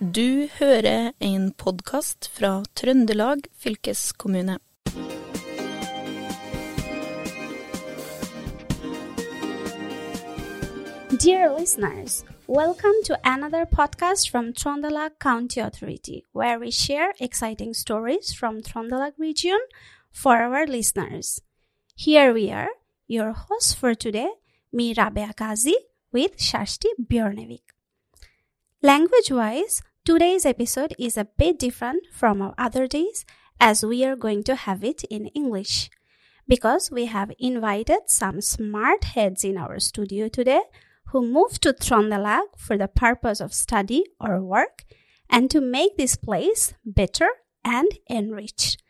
Du hører en podkast fra Trøndelag fylkeskommune. Dear listeners, welcome to another podcast from Trondelag County Authority, where we share exciting stories from Trondelag region for our listeners. Here we are, your hosts for today, me Rabea Kazi with Shashti Bjornevik. Language wise, today's episode is a bit different from our other days as we are going to have it in English. Because we have invited some smart heads in our studio today who moved to Trondelag for the purpose of study or work and to make this place better and enriched.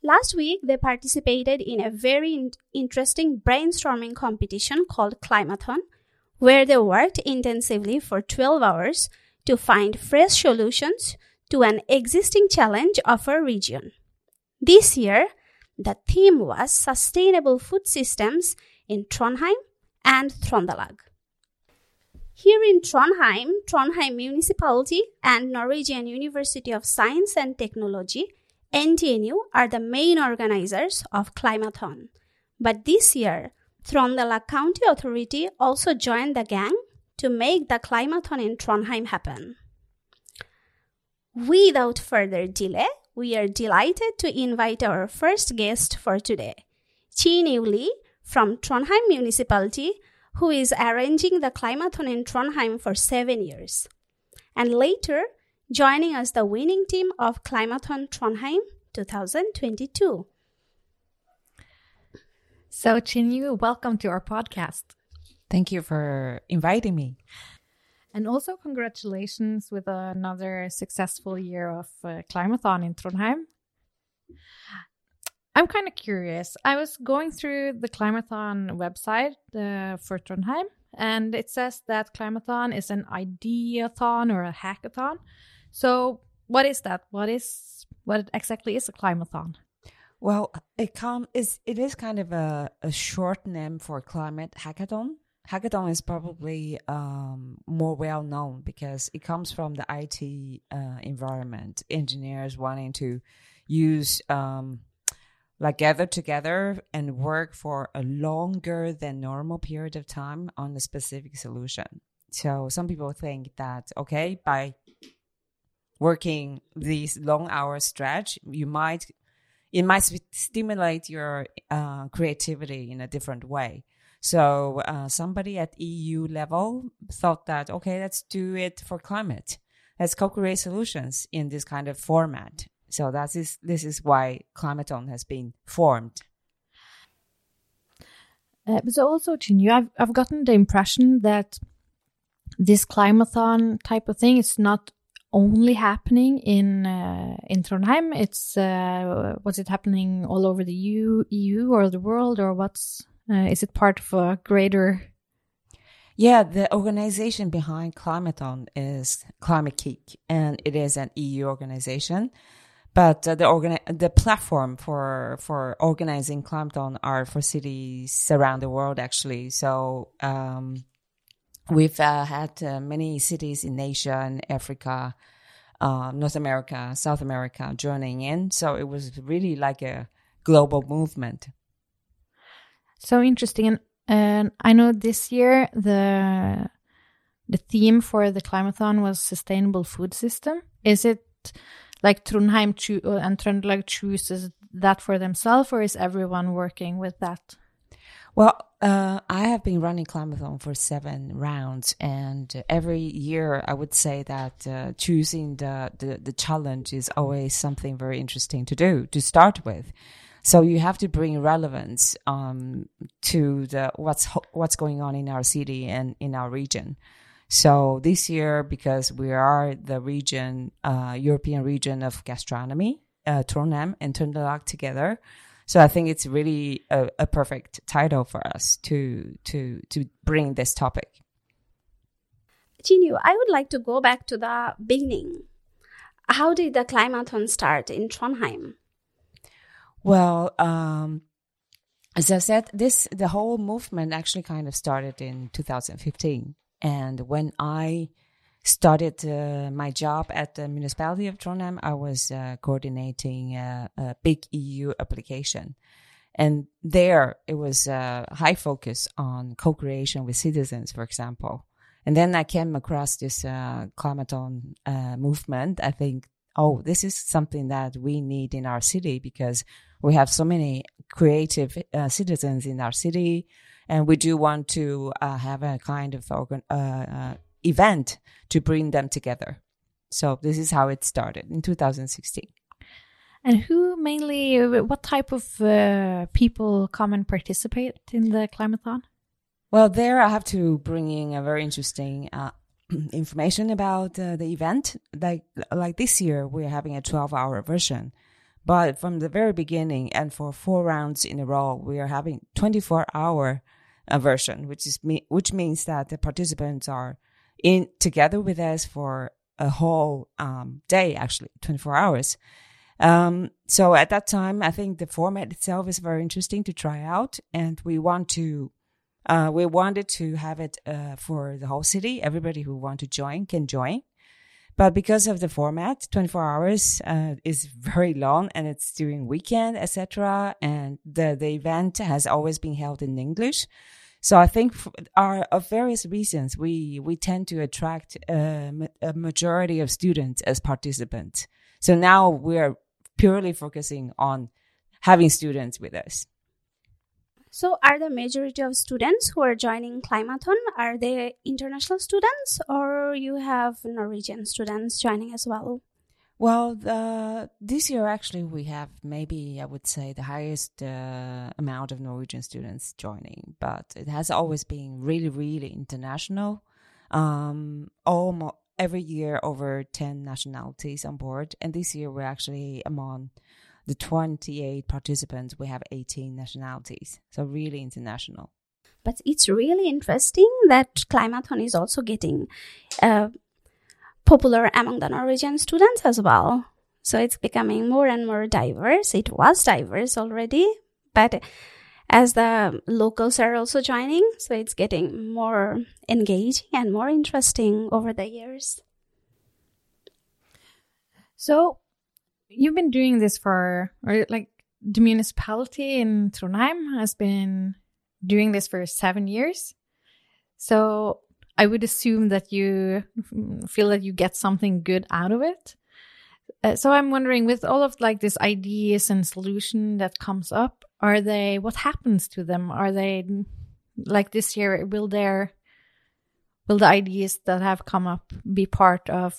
Last week, they participated in a very in- interesting brainstorming competition called Climathon, where they worked intensively for 12 hours to find fresh solutions to an existing challenge of our region. This year, the theme was Sustainable Food Systems in Trondheim and Trondelag. Here in Trondheim, Trondheim Municipality and Norwegian University of Science and Technology, NTNU, are the main organizers of Climathon. But this year, Trøndelag County Authority also joined the gang to make the Climathon in Trondheim happen. Without further delay, we are delighted to invite our first guest for today, Chin Yu Lee from Trondheim Municipality, who is arranging the Climathon in Trondheim for seven years. And later, joining us the winning team of Climathon Trondheim 2022. So, Chinyu, welcome to our podcast. Thank you for inviting me. And also, congratulations with another successful year of uh, Climathon in Trondheim. I'm kind of curious. I was going through the Climathon website uh, for Trondheim, and it says that Climathon is an ideathon or a hackathon. So, what is that? What is what exactly is a Climathon? Well, it com- is it is kind of a, a short name for climate hackathon. Hackathon is probably um, more well known because it comes from the IT uh, environment. Engineers wanting to use um, like gather together and work for a longer than normal period of time on a specific solution. So some people think that okay, by working these long hour stretch, you might it might stimulate your uh, creativity in a different way. So uh, somebody at EU level thought that okay, let's do it for climate. Let's co-create solutions in this kind of format. So that is this is why Climathon has been formed. Uh, but also, Chinyu, I've I've gotten the impression that this Climathon type of thing is not only happening in uh, in Trondheim. It's uh, was it happening all over the EU, EU or the world, or what's uh, is it part of a greater? Yeah, the organization behind Climathon is Climate-KIC, and it is an EU organization. But uh, the organi- the platform for for organizing Climathon are for cities around the world, actually. So. Um, We've uh, had uh, many cities in Asia and Africa, uh, North America, South America joining in. So it was really like a global movement. So interesting. And, and I know this year the the theme for the Climathon was sustainable food system. Is it like Trondheim cho- and Trøndelag chooses that for themselves, or is everyone working with that? Well, uh, I have been running Climathon for seven rounds, and every year I would say that uh, choosing the, the, the challenge is always something very interesting to do to start with. So you have to bring relevance um, to the what's what's going on in our city and in our region. So this year, because we are the region, uh, European region of gastronomy, uh, Trondheim and Trøndelag together. So I think it's really a, a, perfect title for us to to to bring this topic. Chinyu, I would like to go back to the beginning. How did the Climathon start in Trondheim? Well, um, as I said, this the whole movement actually kind of started in 2015, and when I started uh, my job at the municipality of Trondheim, I was uh, coordinating a, a, big EU application. And there it was a high focus on co-creation with citizens, for example. And then I came across this uh, Climathon uh, movement. I think, oh, this is something that we need in our city because we have so many creative uh, citizens in our city. And we do want to uh, have a kind of organ- uh, event to bring them together. So this is how it started in 2016. And who mainly, what type of uh, people come and participate in the Climathon? Well, there I have to bring in a very interesting uh, information about uh, the event. Like like this year, we're having a 12-hour version, but from the very beginning and for four rounds in a row, we are having 24-hour uh, version, which is me- which means that the participants are in together with us for a whole um, day, actually 24 hours. Um, so at that time, I think the format itself is very interesting to try out, and we want to. Uh, we wanted to have it uh, for the whole city. Everybody who want to join can join. But because of the format, 24 hours uh, is very long and it's during weekend, etc. And the, the event has always been held in English. So I think our of various reasons we we tend to attract uh, a, a majority of students as participants. So now we're purely focusing on having students with us. So, are the majority of students who are joining Climathon are they international students, or you have Norwegian students joining as well? Well, this year actually we have maybe I would say the highest uh, amount of Norwegian students joining, but it has always been really, really international. Um, almost every year over 10 nationalities on board. And this year we're actually among the 28 participants, we have 18 nationalities. So really international. But it's really interesting that Climathon is also getting uh, popular among the Norwegian students as well. So it's becoming more and more diverse. It was diverse already, but as the locals are also joining, so it's getting more engaging and more interesting over the years. So you've been doing this for, or like the municipality in Trondheim has been doing this for seven years. So I would assume that you feel that you get something good out of it. Uh, so I'm wondering, with all of like these ideas and solution that comes up, are they what happens to them? Are they like this year? Will there will the ideas that have come up be part of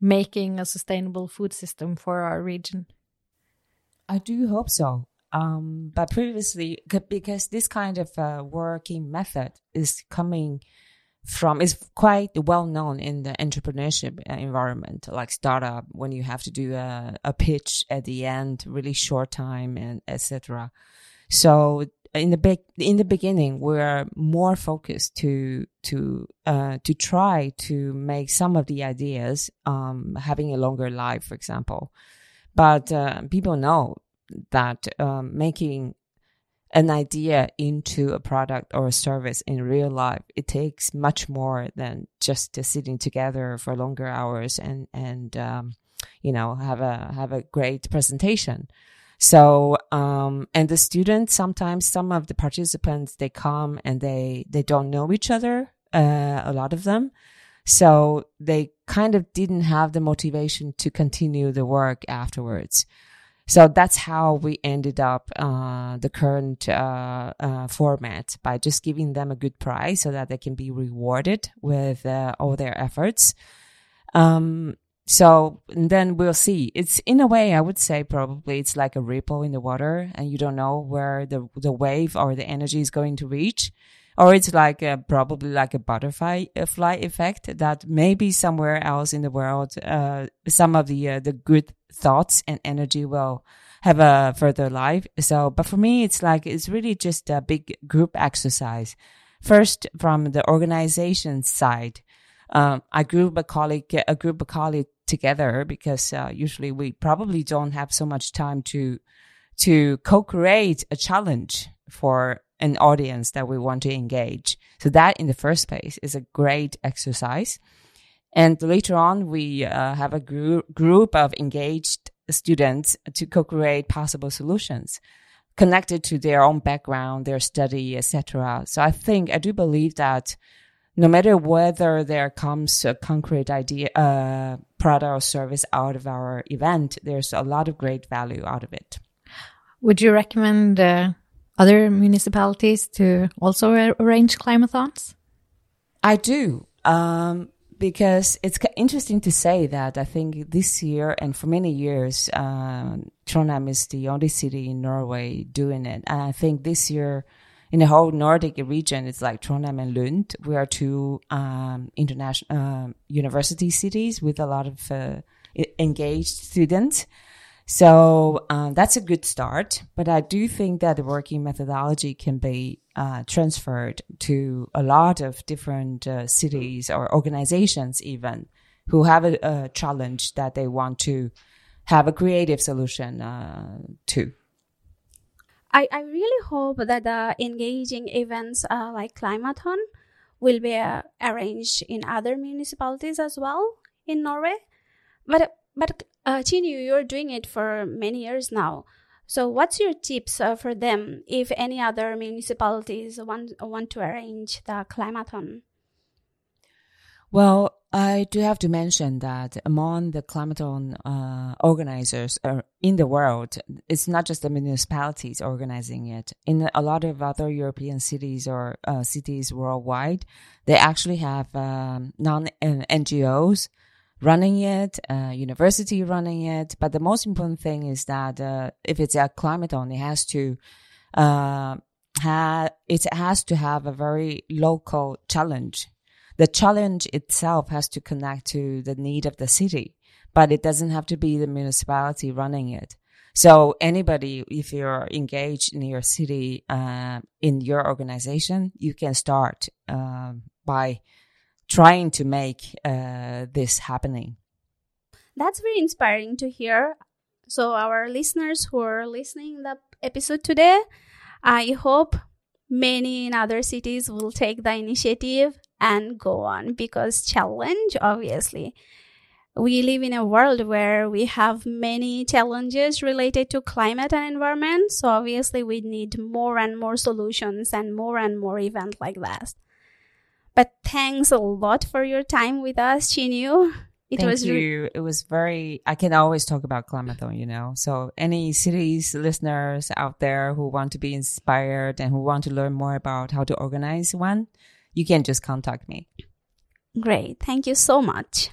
making a sustainable food system for our region? I do hope so. Um, but previously, because this kind of uh, working method is coming from is quite well known in the entrepreneurship uh, environment, like startup, when you have to do a, a pitch at the end, really short time, and etc. So in the big in the beginning, we're more focused to to uh, to try to make some of the ideas um, having a longer life, for example. But uh, people know that um, making an idea into a product or a service in real life it takes much more than just sitting together for longer hours and and um, you know have a have a great presentation. So um, and the students sometimes some of the participants they come and they they don't know each other uh, a lot of them. So they kind of didn't have the motivation to continue the work afterwards so that's how we ended up uh, the current uh, uh, format by just giving them a good prize so that they can be rewarded with uh, all their efforts. Um, so then we'll see. It's in a way, I would say probably it's like a ripple in the water, and you don't know where the the wave or the energy is going to reach or it's like a, probably like a butterfly fly effect that maybe somewhere else in the world, uh, some of the uh, the good thoughts and energy will have a further life. So, but for me, it's like it's really just a big group exercise. First, from the organization side, um, I group a colleague, a group of colleagues together because uh, usually we probably don't have so much time to to co-create a challenge for an audience that we want to engage. So that in the first place is a great exercise. And later on, we uh, have a group group of engaged students to co-create possible solutions connected to their own background, their study, etc. So I think I do believe that no matter whether there comes a concrete idea, uh, product or service out of our event, there's a lot of great value out of it. Would you recommend uh, other municipalities to also arrange climathons? I do. Um, because it's interesting to say that I think this year and for many years, uh, Trondheim is the only city in Norway doing it. And I think this year, in the whole Nordic region, it's like Trondheim and Lund. We are two um, international uh, university cities with a lot of uh, engaged students. So um, that's a good start. But I do think that the working methodology can be uh, transferred to a lot of different uh, cities or organizations, even who have a, a, challenge that they want to have a creative solution uh, to. I, I really hope that the engaging events uh, like Climathon will be uh, arranged in other municipalities as well in Norway. But but uh, Chinyu, you're doing it for many years now. So, what's your tips uh, for them if any other municipalities want want to arrange the climathon? Well, I do have to mention that among the climathon uh, organizers uh, in the world, it's not just the municipalities organizing it. In a lot of other European cities or uh, cities worldwide, they actually have um, non NGOs running it, uh, university running it. But the most important thing is that uh, if it's a climathon, it has to uh, have it has to have a very local challenge. The challenge itself has to connect to the need of the city, but it doesn't have to be the municipality running it. So anybody, if you're engaged in your city, uh, in your organization, you can start uh, by trying to make uh, this happening. That's very inspiring to hear. So, our listeners who are listening the episode today, I hope many in other cities will take the initiative and go on because challenge obviously we live in a world where we have many challenges related to climate and environment so obviously we need more and more solutions and more and more events like that but thanks a lot for your time with us, Chinyu. It Thank was you. it was very. I can always talk about Climathon, you know. So any cities listeners out there who want to be inspired and who want to learn more about how to organize one, you can just contact me. Great. Thank you so much.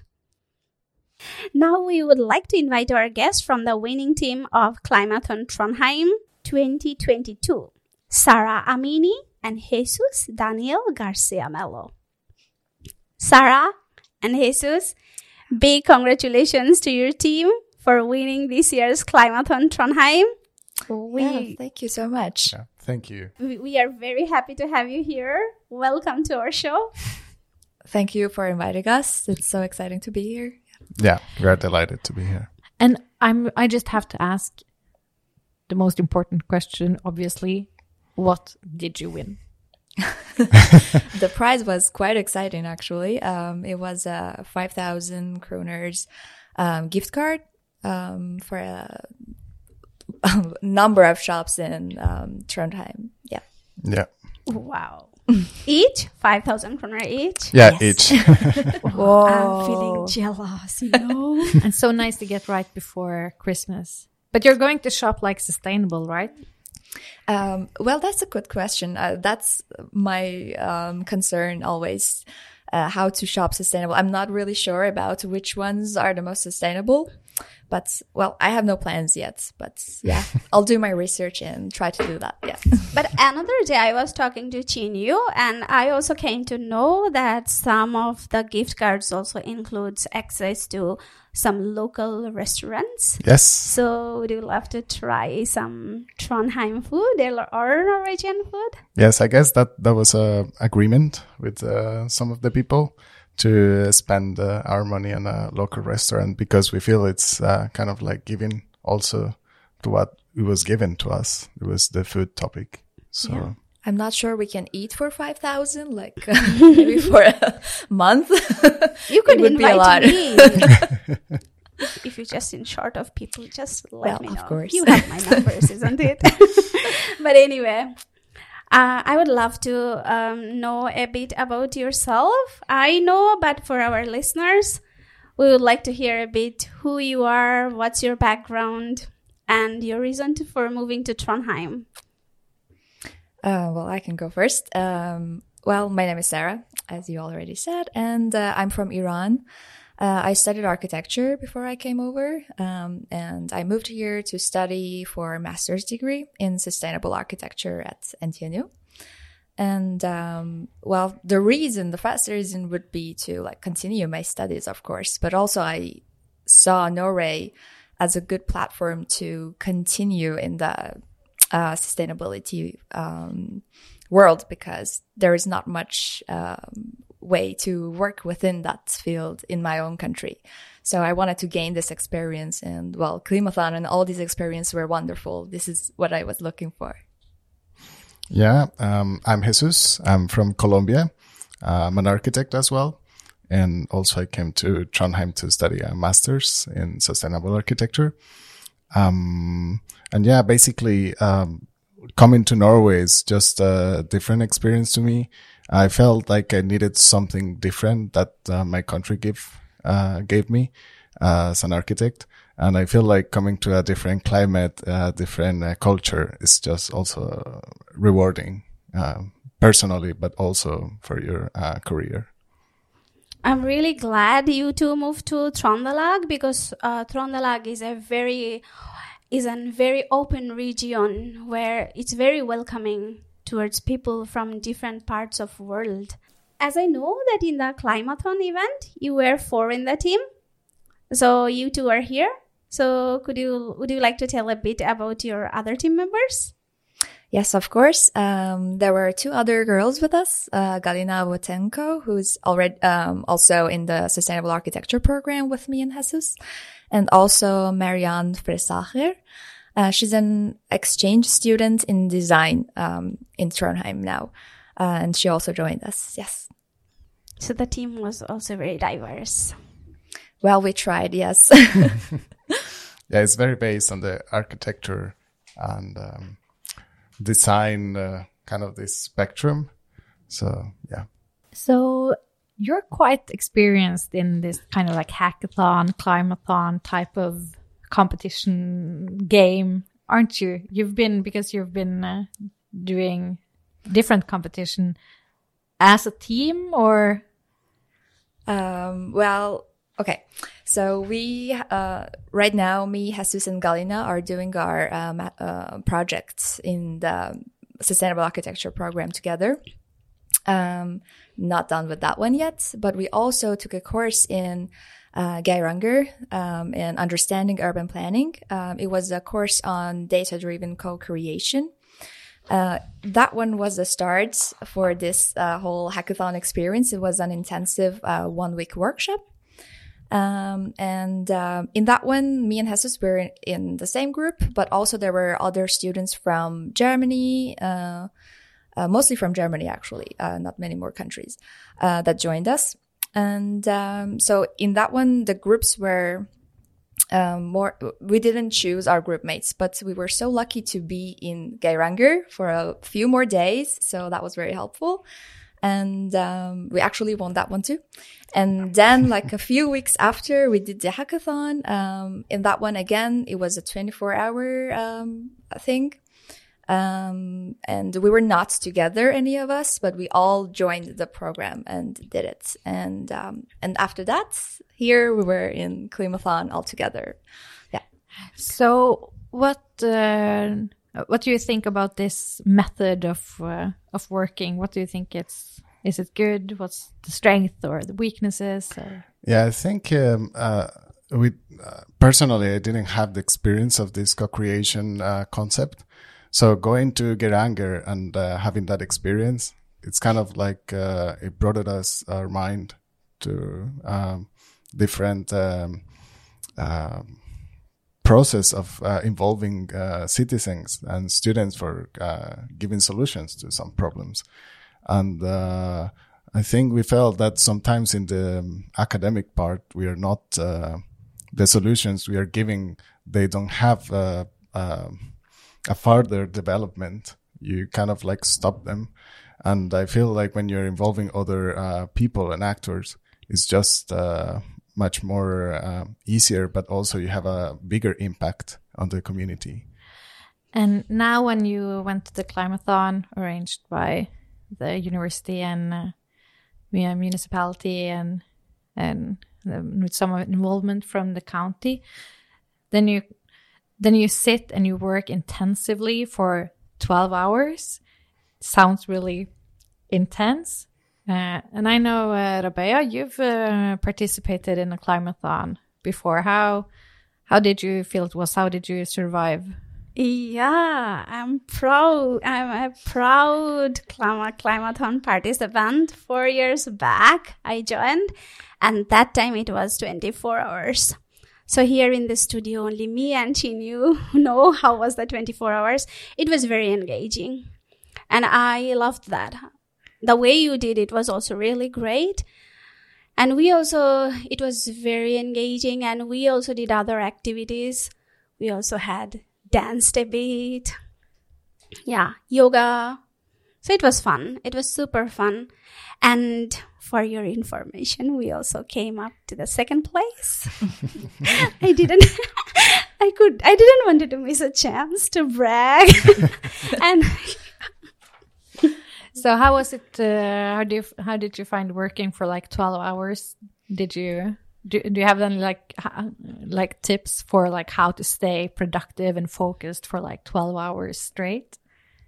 Now we would like to invite our guest from the winning team of Climathon Trondheim 2022, Sarah Amini and Jesus Daniel Garcia Mello. Sarah and Jesus, big congratulations to your team for winning this year's Climathon Trondheim. We, yeah, thank you so much. Yeah, thank you. We, we are very happy to have you here. Welcome to our show. Thank you for inviting us. It's so exciting to be here. Yeah, we're delighted to be here. And I'm I just have to ask the most important question obviously what did you win? the prize was quite exciting, actually. Um, it was a 5,000 kroners um, gift card um, for a, a, number of shops in um, Trondheim. Yeah. Yeah. Wow. each 5,000 kroner each? Yeah, yes. each. Whoa. I'm feeling jealous, you know? and so nice to get right before Christmas. But you're going to shop like sustainable, right? Um, well, that's a good question. Uh, that's my um, concern always. Uh, how to shop sustainable. I'm not really sure about which ones are the most sustainable, but well, I have no plans yet. But yeah, I'll do my research and try to do that. Yeah. but another day I was talking to Chinyu and I also came to know that some of the gift cards also includes access to some local restaurants. Yes. So would you love to try some Trondheim food or Norwegian food? Yes, I guess that that was a agreement with uh, some of the people to spend uh, our money on a local restaurant because we feel it's uh, kind of like giving also to what it was given to us. It was the food topic. So. Yeah. I'm not sure we can eat for 5,000, like maybe for a month. You could It would be a invite lot. me. if you're just in short of people, just let Well, me of know. course. You have my numbers, isn't it? but anyway, uh, I would love to um, know a bit about yourself. I know, but for our listeners, we would like to hear a bit who you are, what's your background, and your reason to, for moving to Trondheim. Uh, well, I can go first. Um, well, my name is Sarah, as you already said, and uh, I'm from Iran. Uh, I studied architecture before I came over, um, and I moved here to study for a master's degree in sustainable architecture at NTNU. And um, well, the reason, the first reason would be to like continue my studies, of course, but also I saw Norway as a good platform to continue in the uh, sustainability um, world because there is not much um, way to work within that field in my own country. So I wanted to gain this experience, and well, Climathon and all these experiences were wonderful. This is what I was looking for. Yeah, um, I'm Jesus. I'm from Colombia. I'm an architect as well. And also I came to Trondheim to study a master's in sustainable architecture. Um, and yeah, basically, um, coming to Norway is just a different experience to me. I felt like I needed something different that uh, my country gave, uh, gave me as an architect. And I feel like coming to a different climate, uh, different culture is just also rewarding, uh, personally, but also for your uh, career. I'm really glad you two moved to Trondelag because uh, Trondelag is a very is a very open region where it's very welcoming towards people from different parts of world. As I know that in the Climathon event you were four in the team, so you two are here. So could you would you like to tell a bit about your other team members? Yes, of course. Um, there were two other girls with us, uh, Galina Wotenko, who's already, um, also in the sustainable architecture program with me and Jesus, and also Marianne Fresacher. Uh, she's an exchange student in design, um, in Trondheim now. Uh, and she also joined us. Yes. So the team was also very diverse. Well, we tried. Yes. Yeah, it's very based on the architecture and um, design, uh, kind of this spectrum. So yeah. So you're quite experienced in this kind of like hackathon, climathon type of competition game, aren't you? You've been because you've been uh, doing different competition as a team or Um, well, okay. So we, uh, right now, me, Jesus, and Galina are doing our um, uh, projects in the sustainable architecture program together. Um, not done with that one yet, but we also took a course in uh, Geiranger um, in understanding urban planning. Um, it was a course on data-driven co-creation. Uh, that one was the start for this uh, whole hackathon experience. It was an intensive uh, one week workshop. Um, and um, in that one, me and Jesus were in, in the same group, but also there were other students from Germany, uh, uh, mostly from Germany, actually, uh, not many more countries uh, that joined us. And um, so in that one, the groups were um, more we didn't choose our group mates but we were so lucky to be in Geiranger for a few more days. So that was very helpful. And um, we actually won that one too. And then like a few weeks after we did the hackathon. Um, in that one again it was a 24 hour um, thing um, and we were not together any of us but we all joined the program and did it. And um, and after that here we were in Climathon all together. Yeah. So what uh, what do you think about this method of uh, of working? What do you think it's is it good? What's the strength or the weaknesses or? Yeah, I think um, uh, we uh, personally I didn't have the experience of this co-creation uh, concept. So going to Geiranger and uh, having that experience, it's kind of like uh, it brought us our mind to um, different um, um process of uh, involving uh, citizens and students for uh, giving solutions to some problems. And uh, I think we felt that sometimes in the um, academic part, we are not uh, the solutions we are giving. They don't have uh, a further development. You kind of like stop them. And I feel like when you're involving other people and actors, it's just much more uh, easier, but also you have a bigger impact on the community. And now, when you went to the climathon arranged by the university and uh, municipality and and um, with some involvement from the county, then you then you sit and you work intensively for twelve hours. Sounds really intense, uh, and I know, uh, Rabea, you've uh, participated in a climathon before. How how did you feel it was? How did you survive? Yeah, I'm proud. I'm a proud climathon participant. Four years back, I joined, and that time it was 24 hours. So here in the studio, only me and Chinyu know how was the 24 hours. It was very engaging, and I loved that the way you did it was also really great. And we also, it was very engaging and we also did other activities. We also had danced a bit. Yeah, yoga. So it was fun. It was super fun. And for your information, we also came up to the second place. I didn't, I could, I didn't want to miss a chance to brag. and so how was it? Uh, how do you, how did you find working for like twelve hours? Did you do, do you have any like like tips for like how to stay productive and focused for like twelve hours straight?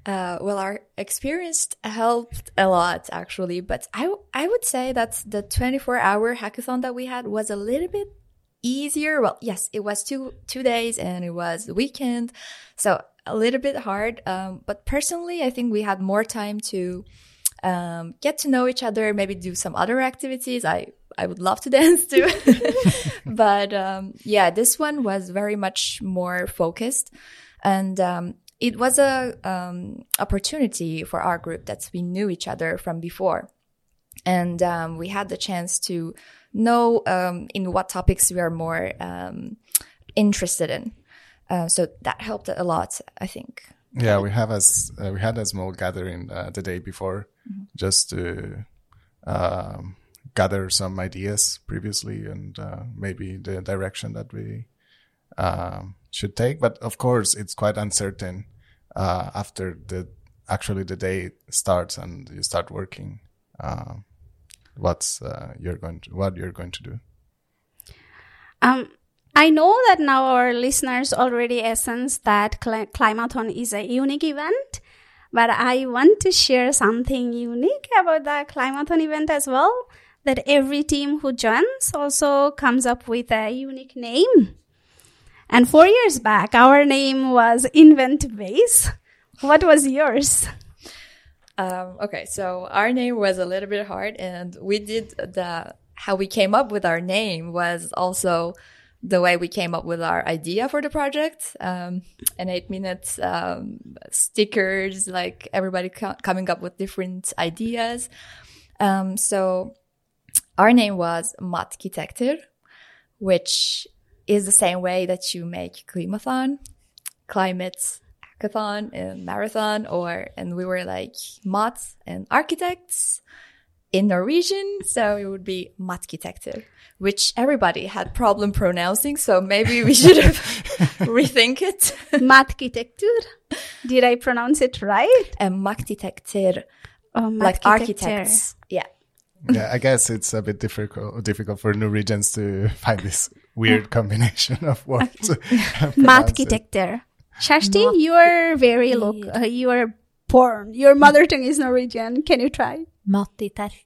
Uh, well, our experience helped a lot actually, but I I would say that the 24 hour hackathon that we had was a little bit easier. Well, yes, it was two two days and it was the weekend, so a little bit hard. Um, but personally, I think we had more time to um, get to know each other, maybe do some other activities. I I would love to dance too, but um, yeah, this one was very much more focused, and um, it was a um, opportunity for our group that we knew each other from before, and um, we had the chance to know in what topics we are more interested in. Uh, so that helped a lot, I think. Yeah, we have as uh, we had a small gathering uh, the day before, mm-hmm. just to um, gather some ideas previously and uh, maybe the direction that we um, should take. But of course, it's quite uncertain uh, after the actually the day starts and you start working. Um, what's you're going to what you're going to do? Um I know that now our listeners already essence that Cl- Climathon is a unique event, but I want to share something unique about the Climathon event as well. That every team who joins also comes up with a unique name. And four years back, our name was Invent Base. What was yours? Um, okay, so our name was a little bit hard, and we did the how we came up with our name was also the way we came up with our idea for the project. Um, an eight minutes um, stickers, like everybody co coming up with different ideas. Um, so our name was Matkitector, which is the same way that you make Climathon, climate hackathon and marathon, or, and we were like mat and architects in Norwegian. So it would be Matkitector which everybody had problem pronouncing. So maybe we should have rethink it. Matkitektur. Did I pronounce it right? And maktitektur. Oh, like architects. Yeah. Yeah, I guess it's a bit difficult difficult for Norwegians to find this weird combination of words. Matkitector. Shashti, you are very look. Uh, you are born. Your mother tongue is Norwegian. Can you try? Mattitekt.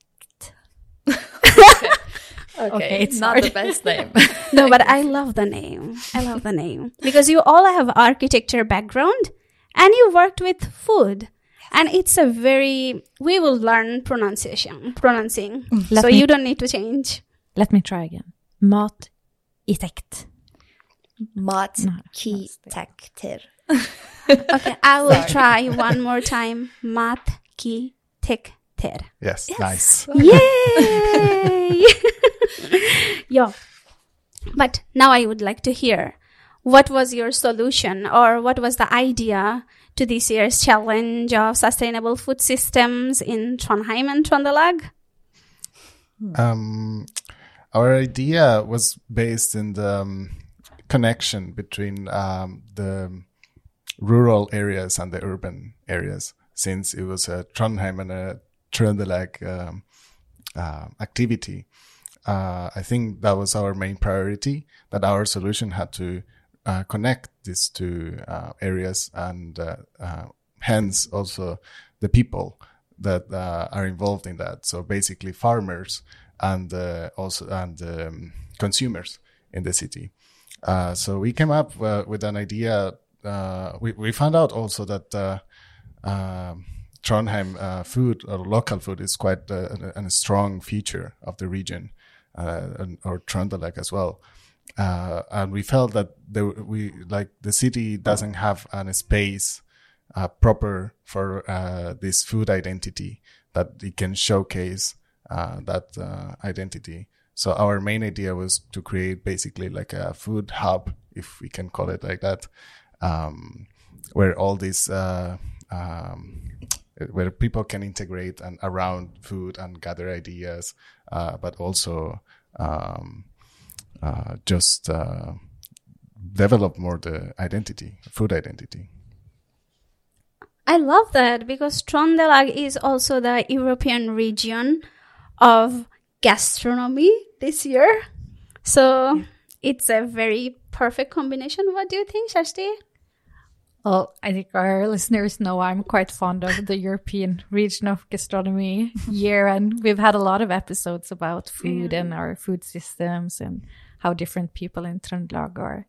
Okay, okay it's not the best name. no, but I love the name. I love the name because you all have architecture background and you worked with food. And it's a very, we will learn pronunciation, pronouncing. Let so me, you don't need to change. Let me try again. Mat itekt. Mat No, ki that's tek tir. Okay, I will try one more time. Mat ki tik ter. Yes, nice. Yay! yeah. But now I would like to hear what was your solution or what was the idea to this year's challenge of sustainable food systems in Trondheim and Trondelag? Um, our idea was based in the um, connection between um, the rural areas and the urban areas, since it was a Trondheim and a Trøndelag um, uh, activity. Uh, I think that was our main priority. That our solution had to uh, connect these two uh, areas, and uh, uh, hence also the people that are involved in that. So basically, farmers and uh, also and um, consumers in the city. Uh, so we came up uh, with an idea. Uh, we we found out also that uh, um Trondheim uh, food or local food is quite a, a strong feature of the region, and, or Trøndelag as well. And we felt that the, we like the city doesn't have an space proper for this food identity that it can showcase that uh, identity. So our main idea was to create basically like a food hub, if we can call it like that, um, where all these uh, um, where people can integrate and around food and gather ideas, uh, but also um, uh, just uh, develop more the identity, food identity. I love that because Trondelag is also the European region of gastronomy this year. So it's a very perfect combination. What do you think, Shashti? Well, I think our listeners know I'm quite fond of the European region of gastronomy year, and we've had a lot of episodes about food and our food systems and how different people in Trøndelag are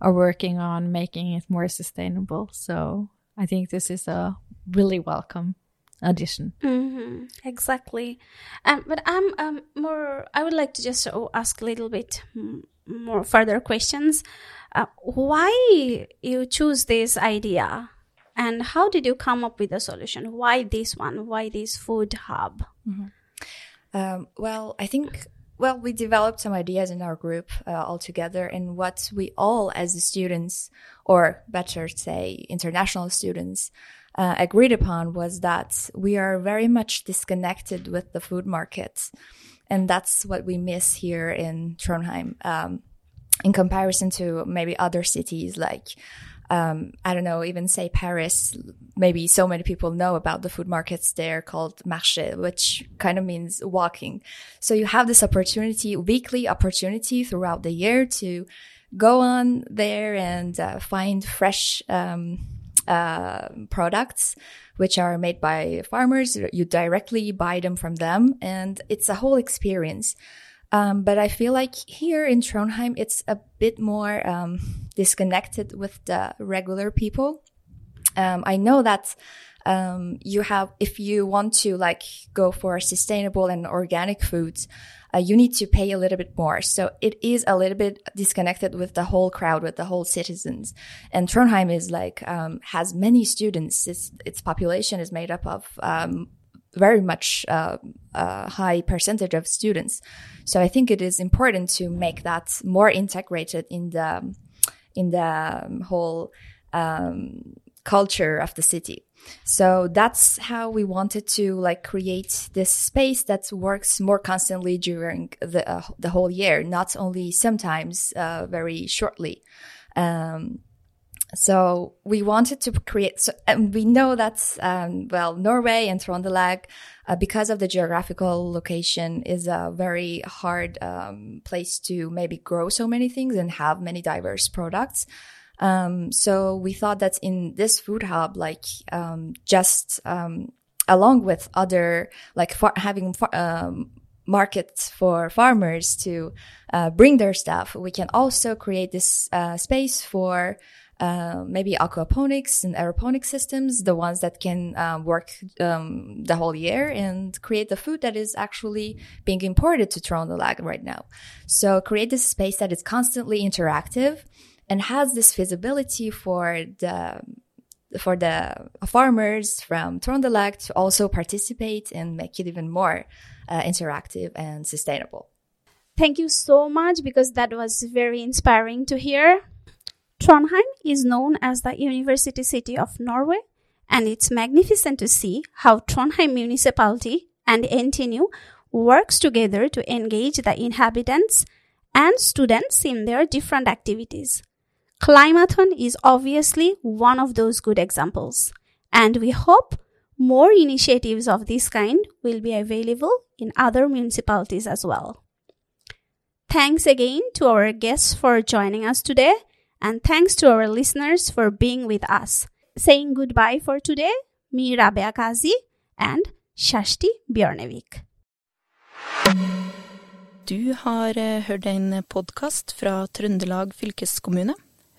are working on making it more sustainable. So I think this is a really welcome addition. hmm Exactly. Um, but I'm um, more, I would like to just uh, ask a little bit more further questions. Uh, why you choose this idea and how did you come up with a solution? Why this one? Why this food hub? Um, well, I think, well, we developed some ideas in our group uh, all together. And what we all, as the students, or better say, international students, uh, agreed upon was that we are very much disconnected with the food market. And that's what we miss here in Trondheim. Um, in comparison to maybe other cities like um, I don't know, even say Paris, maybe so many people know about the food markets there called marché, which kind of means walking. So you have this opportunity, weekly opportunity throughout the year to go on there and uh, find fresh um, uh, products which are made by farmers. You directly buy them from them, and it's a whole experience. Um, but I feel like here in Trondheim, it's a bit more um, disconnected with the regular people. Um, I know that um, you have, if you want to like go for sustainable and organic foods, uh, you need to pay a little bit more. So it is a little bit disconnected with the whole crowd, with the whole citizens. And Trondheim is like um, has many students. Its its population is made up of um, very much uh, a high percentage of students. So I think it is important to make that more integrated in the in the um, whole um, culture of the city. So that's how we wanted to like create this space that works more constantly during the uh, the whole year, not only sometimes uh, very shortly. Um, so we wanted to create, so, and we know that, um, well, Norway and Trondelag, uh, because of the geographical location, is a very hard um, place to maybe grow so many things and have many diverse products. Um, so we thought that in this food hub, like um, just um, along with other, like far- having far- um, markets for farmers to uh, bring their stuff, we can also create this uh, space for uh, maybe aquaponics and aeroponic systems, the ones that can um, work um, the whole year and create the food that is actually being imported to Trondelag right now. So create this space that is constantly interactive and has this feasibility for the for the farmers from Trondelag to also participate and make it even more uh, interactive and sustainable. Thank you so much because that was very inspiring to hear. Trondheim is known as the University City of Norway, and it's magnificent to see how Trondheim municipality and NTNU works together to engage the inhabitants and students in their different activities. Climathon is obviously one of those good examples, and we hope more initiatives of this kind will be available in other municipalities as well. Thanks again to our guests for joining us today, and thanks to our listeners for being with us. Saying goodbye for today, me Rabea Kazi and Shashti Bjørnevik. Du har eh, hørt en podkast fra Trøndelag fylkeskommune.